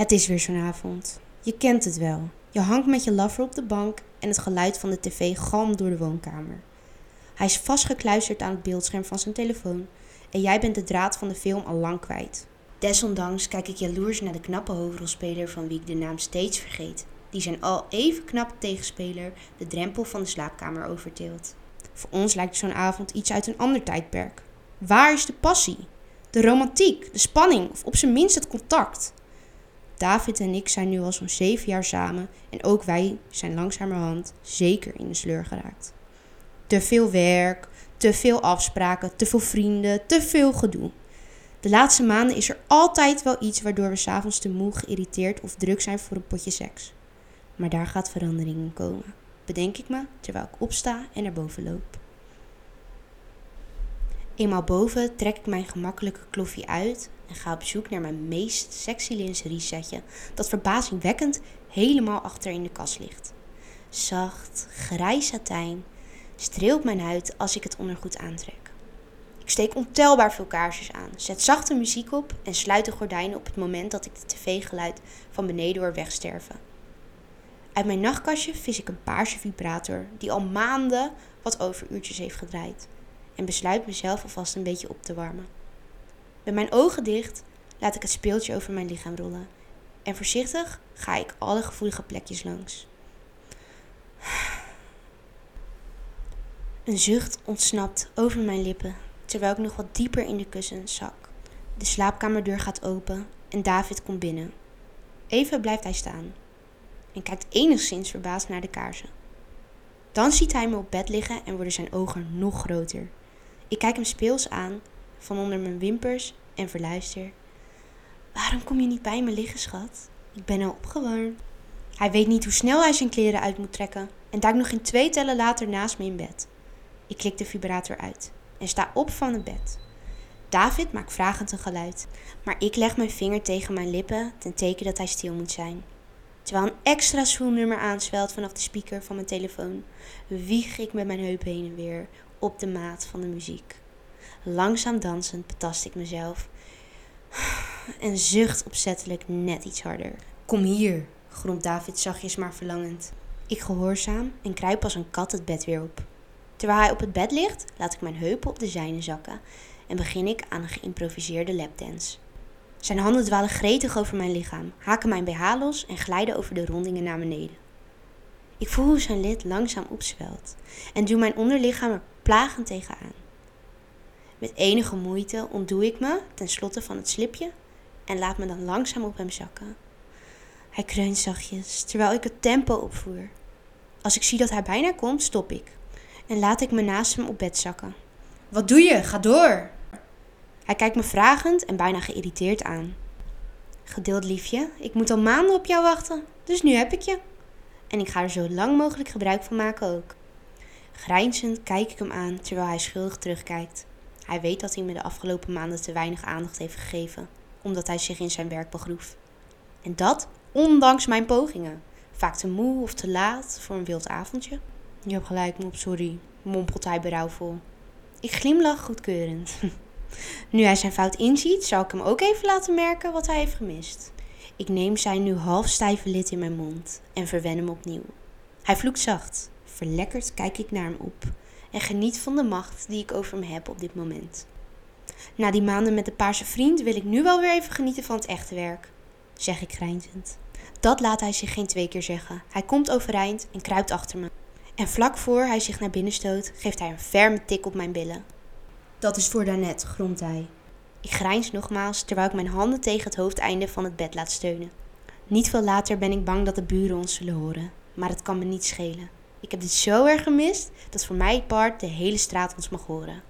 Het is weer zo'n avond. Je kent het wel. Je hangt met je lover op de bank en het geluid van de tv galmt door de woonkamer. Hij is vastgekluisterd aan het beeldscherm van zijn telefoon en jij bent de draad van de film al lang kwijt. Desondanks kijk ik jaloers naar de knappe hoofdrolspeler van wie ik de naam steeds vergeet, die zijn al even knappe tegenspeler de drempel van de slaapkamer overteelt. Voor ons lijkt zo'n avond iets uit een ander tijdperk. Waar is de passie? De romantiek, de spanning of op zijn minst het contact? David en ik zijn nu al zo'n zeven jaar samen en ook wij zijn langzamerhand zeker in de sleur geraakt. Te veel werk, te veel afspraken, te veel vrienden, te veel gedoe. De laatste maanden is er altijd wel iets waardoor we s'avonds te moe, geïrriteerd of druk zijn voor een potje seks. Maar daar gaat verandering in komen, bedenk ik me terwijl ik opsta en naar boven loop. Eenmaal boven trek ik mijn gemakkelijke kloffie uit en ga op zoek naar mijn meest sexy lingerie setje dat verbazingwekkend helemaal achter in de kast ligt. Zacht, grijs satijn streelt mijn huid als ik het ondergoed aantrek. Ik steek ontelbaar veel kaarsjes aan, zet zachte muziek op en sluit de gordijnen op het moment dat ik de tv-geluid van beneden hoor wegsterven. Uit mijn nachtkastje vis ik een paarse vibrator die al maanden wat overuurtjes heeft gedraaid en besluit mezelf alvast een beetje op te warmen. Met mijn ogen dicht laat ik het speeltje over mijn lichaam rollen en voorzichtig ga ik alle gevoelige plekjes langs. Een zucht ontsnapt over mijn lippen terwijl ik nog wat dieper in de kussens zak. De slaapkamerdeur gaat open en David komt binnen. Even blijft hij staan en kijkt enigszins verbaasd naar de kaarsen. Dan ziet hij me op bed liggen en worden zijn ogen nog groter. Ik kijk hem speels aan, van onder mijn wimpers, en verluister. Waarom kom je niet bij me liggen, schat? Ik ben al opgewarmd. Hij weet niet hoe snel hij zijn kleren uit moet trekken en duikt nog in twee tellen later naast me in bed. Ik klik de vibrator uit en sta op van het bed. David maakt vragend een geluid, maar ik leg mijn vinger tegen mijn lippen ten teken dat hij stil moet zijn. Terwijl een extra nummer aanswelt vanaf de speaker van mijn telefoon, wieg ik met mijn heup heen en weer op de maat van de muziek. Langzaam dansend betast ik mezelf en zucht opzettelijk net iets harder. Kom hier, gromt David zachtjes maar verlangend. Ik gehoorzaam en kruip als een kat het bed weer op. Terwijl hij op het bed ligt, laat ik mijn heupen op de zijne zakken en begin ik aan een geïmproviseerde lapdance. Zijn handen dwalen gretig over mijn lichaam, haken mijn BH los en glijden over de rondingen naar beneden. Ik voel hoe zijn lid langzaam opzwelt en duw mijn onderlichaam er plagend tegenaan. Met enige moeite ontdoe ik me ten slotte van het slipje en laat me dan langzaam op hem zakken. Hij kreunt zachtjes terwijl ik het tempo opvoer. Als ik zie dat hij bijna komt, stop ik en laat ik me naast hem op bed zakken. Wat doe je? Ga door! Hij kijkt me vragend en bijna geïrriteerd aan. Geduld, liefje, ik moet al maanden op jou wachten, dus nu heb ik je. En ik ga er zo lang mogelijk gebruik van maken ook. Grijnzend kijk ik hem aan terwijl hij schuldig terugkijkt. Hij weet dat hij me de afgelopen maanden te weinig aandacht heeft gegeven, omdat hij zich in zijn werk begroef. En dat ondanks mijn pogingen. Vaak te moe of te laat voor een wild avondje. Je hebt gelijk, mop, sorry, mompelt hij berouwvol. Ik glimlach goedkeurend. nu hij zijn fout inziet, zal ik hem ook even laten merken wat hij heeft gemist. Ik neem zijn nu half stijve lid in mijn mond en verwen hem opnieuw. Hij vloekt zacht. Verlekkerd kijk ik naar hem op en geniet van de macht die ik over hem heb op dit moment. Na die maanden met de paarse vriend wil ik nu wel weer even genieten van het echte werk, zeg ik grijnzend. Dat laat hij zich geen twee keer zeggen. Hij komt overeind en kruipt achter me. En vlak voor hij zich naar binnen stoot, geeft hij een ferme tik op mijn billen. Dat is voor daarnet, gromt hij. Ik grijns nogmaals terwijl ik mijn handen tegen het hoofdeinde van het bed laat steunen. Niet veel later ben ik bang dat de buren ons zullen horen, maar het kan me niet schelen. Ik heb dit zo erg gemist dat voor mij part de hele straat ons mag horen.